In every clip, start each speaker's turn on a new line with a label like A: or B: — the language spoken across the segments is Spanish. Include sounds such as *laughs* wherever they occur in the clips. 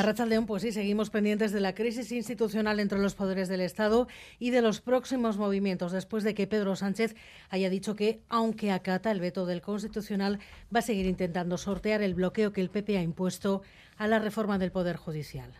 A: A León, pues sí, seguimos pendientes de la crisis institucional entre los poderes del Estado y de los próximos movimientos después de que Pedro Sánchez haya dicho que, aunque acata el veto del Constitucional, va a seguir intentando sortear el bloqueo que el PP ha impuesto a la reforma del Poder Judicial.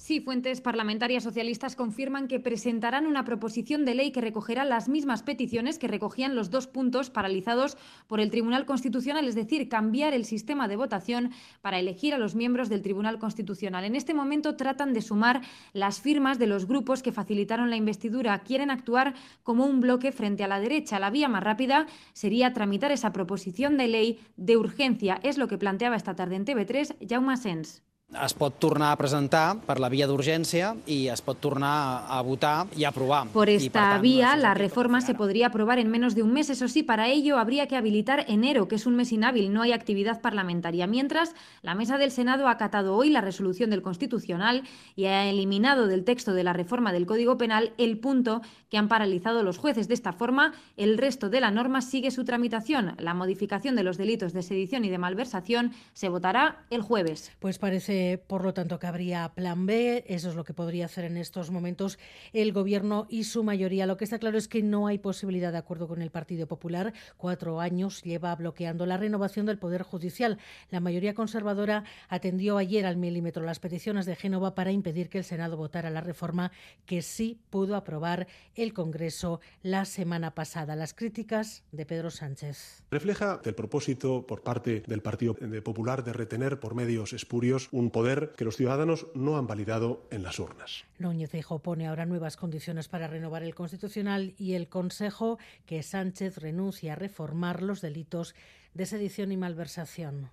B: Sí, fuentes parlamentarias socialistas confirman que presentarán una proposición de ley que recogerá las mismas peticiones que recogían los dos puntos paralizados por el Tribunal Constitucional, es decir, cambiar el sistema de votación para elegir a los miembros del Tribunal Constitucional. En este momento tratan de sumar las firmas de los grupos que facilitaron la investidura. Quieren actuar como un bloque frente a la derecha. La vía más rápida sería tramitar esa proposición de ley de urgencia. Es lo que planteaba esta tarde en TV3 Jaume Sens.
C: Es pot tornar a presentar per la vía d'urgència i es pot tornar a votar y aprovar.
B: Por esta vía, la reforma se podría aprobar en menos de un mes. Eso sí, para ello habría que habilitar enero, que es un mes inhábil, no hay actividad parlamentaria. Mientras, la mesa del Senado ha acatado hoy la resolución del Constitucional y ha eliminado del texto de la reforma del Código Penal el punto que han paralizado los jueces. De esta forma, el resto de la norma sigue su tramitación. La modificación de los delitos de sedición y de malversación se votará el jueves.
A: Pues parece por lo tanto, que habría plan B. Eso es lo que podría hacer en estos momentos el Gobierno y su mayoría. Lo que está claro es que no hay posibilidad de acuerdo con el Partido Popular. Cuatro años lleva bloqueando la renovación del Poder Judicial. La mayoría conservadora atendió ayer al milímetro las peticiones de Génova para impedir que el Senado votara la reforma que sí pudo aprobar el Congreso la semana pasada. Las críticas de Pedro Sánchez.
D: Refleja el propósito por parte del Partido Popular de retener por medios espurios un poder que los ciudadanos no han validado en las urnas.
A: Núñez Feijóo pone ahora nuevas condiciones para renovar el Constitucional y el Consejo que Sánchez renuncie a reformar los delitos de sedición y malversación.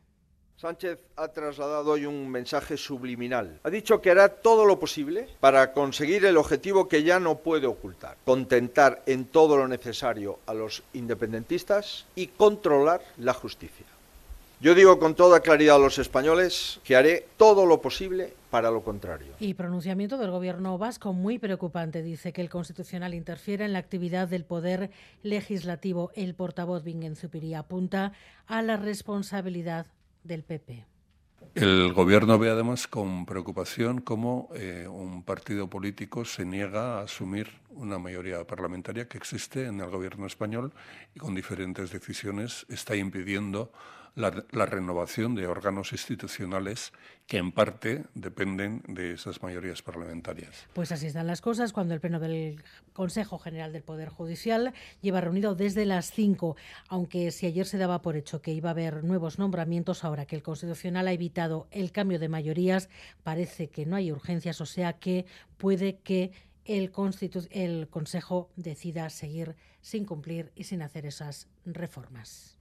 E: Sánchez ha trasladado hoy un mensaje subliminal. Ha dicho que hará todo lo posible para conseguir el objetivo que ya no puede ocultar, contentar en todo lo necesario a los independentistas y controlar la justicia. Yo digo con toda claridad a los españoles que haré todo lo posible para lo contrario.
A: Y pronunciamiento del gobierno vasco muy preocupante. Dice que el Constitucional interfiere en la actividad del poder legislativo. El portavoz Bingen Zupiría apunta a la responsabilidad del PP.
F: El gobierno ve además con preocupación cómo eh, un partido político se niega a asumir una mayoría parlamentaria que existe en el gobierno español y con diferentes decisiones está impidiendo la, renovación de órganos institucionales que en parte dependen de esas mayorías parlamentarias.
A: Pues así están las cosas cuando el Pleno del Consejo General del Poder Judicial lleva reunido desde las 5, aunque si ayer se daba por hecho que iba a haber nuevos nombramientos, ahora que el Constitucional ha evitado el cambio de mayorías, parece que no hay urgencias, o sea que puede que el, el Consejo decida seguir sin cumplir y sin hacer esas reformas.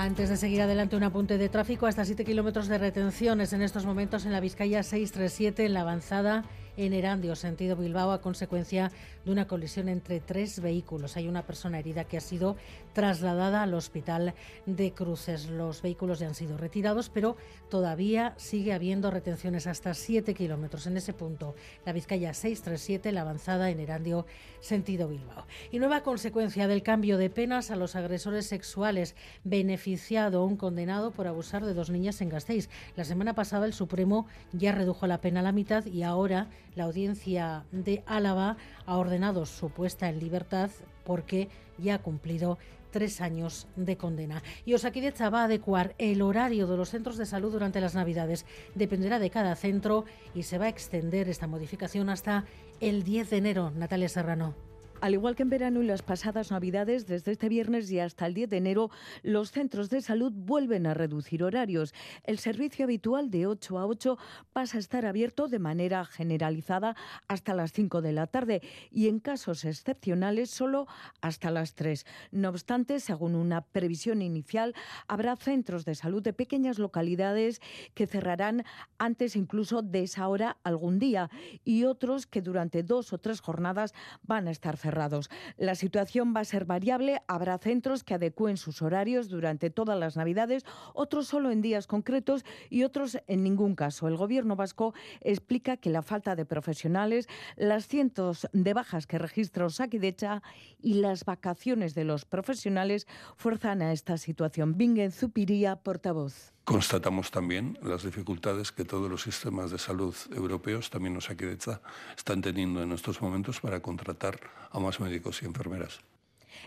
A: Antes de seguir adelante, un apunte de tráfico. Hasta 7 kilómetros de retenciones en estos momentos en la Vizcaya 637 en la avanzada en Erandio, sentido Bilbao, a consecuencia de una colisión entre tres vehículos. Hay una persona herida que ha sido trasladada al hospital de Cruces. Los vehículos ya han sido retirados, pero todavía sigue habiendo retenciones hasta 7 kilómetros en ese punto. La Vizcaya 637, la avanzada en Erandio, sentido Bilbao. Y nueva consecuencia del cambio de penas a los agresores sexuales. Beneficiado un condenado por abusar de dos niñas en Gasteiz. La semana pasada el Supremo ya redujo la pena a la mitad y ahora la audiencia de Álava ha ordenado su puesta en libertad porque ya ha cumplido tres años de condena. Y Osakidecha va a adecuar el horario de los centros de salud durante las Navidades. Dependerá de cada centro y se va a extender esta modificación hasta el 10 de enero. Natalia Serrano.
G: Al igual que en verano y las pasadas Navidades, desde este viernes y hasta el 10 de enero, los centros de salud vuelven a reducir horarios. El servicio habitual de 8 a 8 pasa a estar abierto de manera generalizada hasta las 5 de la tarde y en casos excepcionales solo hasta las 3. No obstante, según una previsión inicial, habrá centros de salud de pequeñas localidades que cerrarán antes incluso de esa hora algún día y otros que durante dos o tres jornadas van a estar cerrados cerrados. La situación va a ser variable. Habrá centros que adecúen sus horarios durante todas las Navidades, otros solo en días concretos y otros en ningún caso. El Gobierno vasco explica que la falta de profesionales, las cientos de bajas que registra Osakidecha y las vacaciones de los profesionales fuerzan a esta situación. Bingen Zupiría, portavoz.
F: Constatamos también las dificultades que todos los sistemas de salud europeos, también Osakidecha, están teniendo en estos momentos para contratar a más médicos y enfermeras.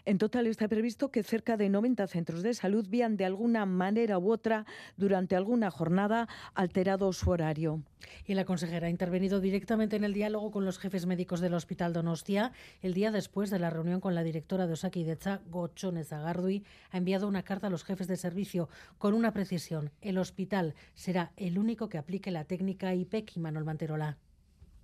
G: En total está previsto que cerca de 90 centros de salud vean de alguna manera u otra durante alguna jornada alterado su horario.
A: Y la consejera ha intervenido directamente en el diálogo con los jefes médicos del Hospital Donostia. El día después de la reunión con la directora de Osakidecha, Gochones Agardui, ha enviado una carta a los jefes de servicio con una precisión. El hospital será el único que aplique la técnica IPEC y Manuel Manterola.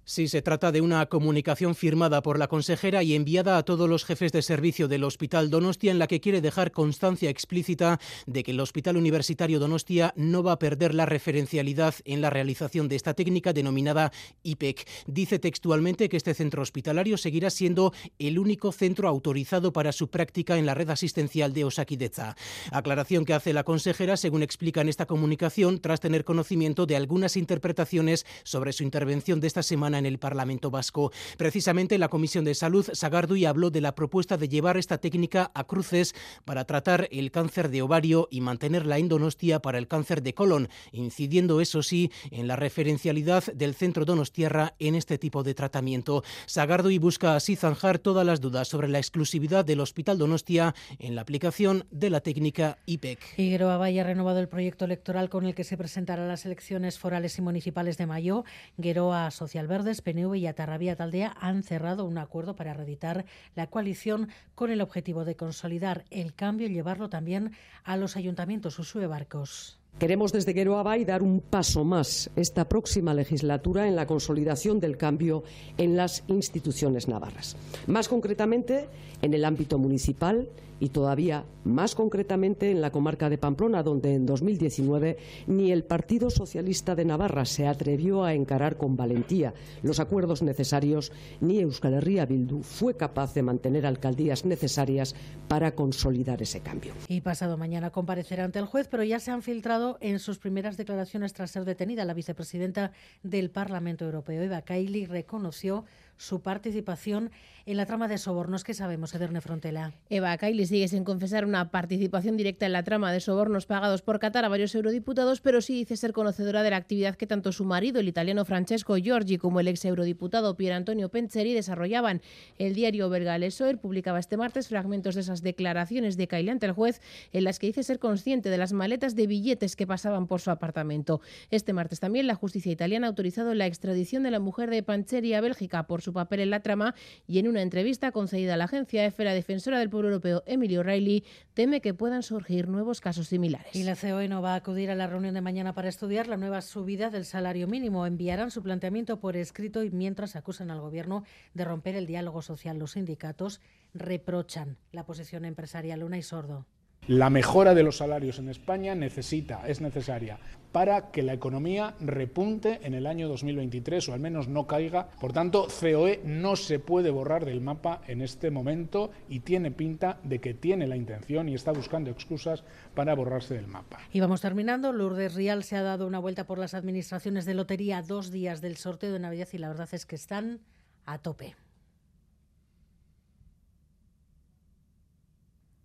H: Sí, se trata de una comunicación firmada por la consejera y enviada a todos los jefes de servicio del Hospital Donostia en la que quiere dejar constancia explícita de que el Hospital Universitario Donostia no va a perder la referencialidad en la realización de esta técnica denominada IPEC. Dice textualmente que este centro hospitalario seguirá siendo el único centro autorizado para su práctica en la red asistencial de Osakideza. Aclaración que hace la consejera, según explica en esta comunicación, tras tener conocimiento de algunas interpretaciones sobre su intervención de esta semana en el Parlamento Vasco. Precisamente la Comisión de Salud, Sagardui, habló de la propuesta de llevar esta técnica a cruces para tratar el cáncer de ovario y mantener la endonostia para el cáncer de colon, incidiendo, eso sí, en la referencialidad del centro Donostierra en este tipo de tratamiento. Sagardui busca así zanjar todas las dudas sobre la exclusividad del Hospital Donostia en la aplicación de la técnica IPEC.
A: Figueroa ha renovado el proyecto electoral con el que se presentará las elecciones forales y municipales de mayo. Gueroa Social Verde PNV y Atarrabía Taldea han cerrado un acuerdo para reeditar la coalición con el objetivo de consolidar el cambio y llevarlo también a los ayuntamientos Usue Barcos.
I: Queremos desde Gueroabay dar un paso más esta próxima legislatura en la consolidación del cambio en las instituciones navarras. Más concretamente, en el ámbito municipal y todavía más concretamente en la comarca de Pamplona, donde en 2019 ni el Partido Socialista de Navarra se atrevió a encarar con valentía los acuerdos necesarios, ni Euskal Herria Bildu fue capaz de mantener alcaldías necesarias para consolidar ese cambio.
A: Y pasado mañana comparecerá ante el juez, pero ya se han filtrado en sus primeras declaraciones tras ser detenida la vicepresidenta del Parlamento Europeo, Eva Kaili, reconoció su participación en la trama de sobornos que sabemos, Ederne Frontela.
J: Eva Kaili sigue sin confesar una participación directa en la trama de sobornos pagados por Qatar a varios eurodiputados, pero sí dice ser conocedora de la actividad que tanto su marido, el italiano Francesco Giorgi, como el ex eurodiputado Pier Antonio Penseri desarrollaban. El diario belga publicaba este martes fragmentos de esas declaraciones de Kaili ante el juez, en las que dice ser consciente de las maletas de billetes que pasaban por su apartamento. Este martes también la justicia italiana ha autorizado la extradición de la mujer de Pancheri a Bélgica por su papel en la trama y en una entrevista concedida a la agencia EFE, la defensora del pueblo europeo Emily O'Reilly teme que puedan surgir nuevos casos similares.
A: Y la COE no va a acudir a la reunión de mañana para estudiar la nueva subida del salario mínimo. Enviarán su planteamiento por escrito y mientras acusan al Gobierno de romper el diálogo social. Los sindicatos reprochan la posición empresarial. Una y sordo.
K: La mejora de los salarios en España necesita, es necesaria para que la economía repunte en el año 2023 o al menos no caiga. Por tanto, COE no se puede borrar del mapa en este momento y tiene pinta de que tiene la intención y está buscando excusas para borrarse del mapa.
A: Y vamos terminando. Lourdes Rial se ha dado una vuelta por las administraciones de lotería dos días del sorteo de Navidad y la verdad es que están a tope.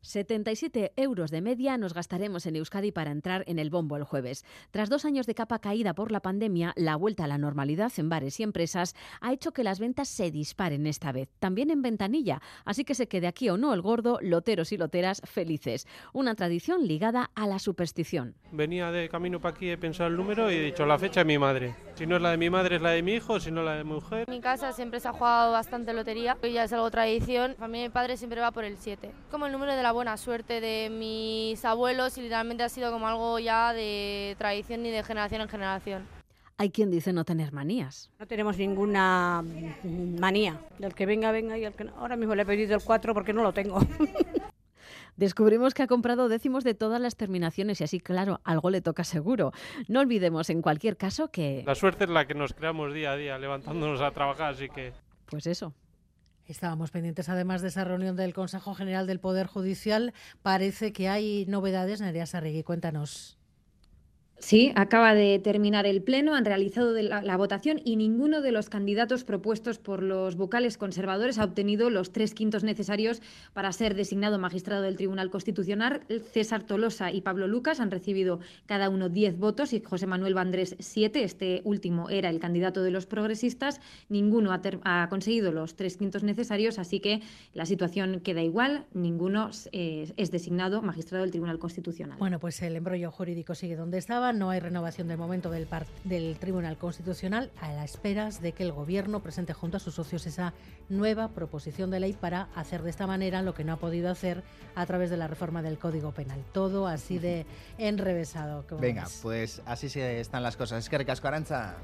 L: 77 euros de media nos gastaremos en Euskadi para entrar en el bombo el jueves. Tras dos años de capa caída por la pandemia, la vuelta a la normalidad en bares y empresas ha hecho que las ventas se disparen esta vez, también en ventanilla. Así que se quede aquí o no el gordo, loteros y loteras felices. Una tradición ligada a la superstición.
M: Venía de camino para aquí, he pensado el número y he dicho la fecha de mi madre. Si no es la de mi madre, es la de mi hijo, si no la de mi mujer.
N: En mi casa siempre se ha jugado bastante lotería, hoy ya es algo tradición. La familia de mi padre siempre va por el 7. Como el número de la buena suerte de mis abuelos y literalmente ha sido como algo ya de tradición y de generación en generación.
L: Hay quien dice no tener manías.
O: No tenemos ninguna manía. Del que venga, venga y el que no. Ahora mismo le he pedido el 4 porque no lo tengo. *laughs*
L: Descubrimos que ha comprado décimos de todas las terminaciones y así, claro, algo le toca seguro. No olvidemos, en cualquier caso, que...
M: La suerte es la que nos creamos día a día, levantándonos a trabajar, así que...
L: Pues eso.
A: Estábamos pendientes además de esa reunión del Consejo General del Poder Judicial. Parece que hay novedades. Nerea Sarregui, cuéntanos.
B: Sí, acaba de terminar el pleno, han realizado la, votación y ninguno de los candidatos propuestos por los vocales conservadores ha obtenido los tres quintos necesarios para ser designado magistrado del Tribunal Constitucional. César Tolosa y Pablo Lucas han recibido cada uno diez votos y José Manuel Vandrés siete. Este último era el candidato de los progresistas. Ninguno ha, conseguido los tres quintos necesarios, así que la situación queda igual. Ninguno eh, es designado magistrado del Tribunal Constitucional.
A: Bueno, pues el embrollo jurídico sigue donde estaba no hay renovación del momento del, del Tribunal Constitucional a la espera de que el Gobierno presente junto a sus socios esa nueva proposición de ley para hacer de esta manera lo que no ha podido hacer a través de la reforma del Código Penal. Todo así de enrevesado.
P: Venga, pues así están las cosas. Es que recasco, Arancha.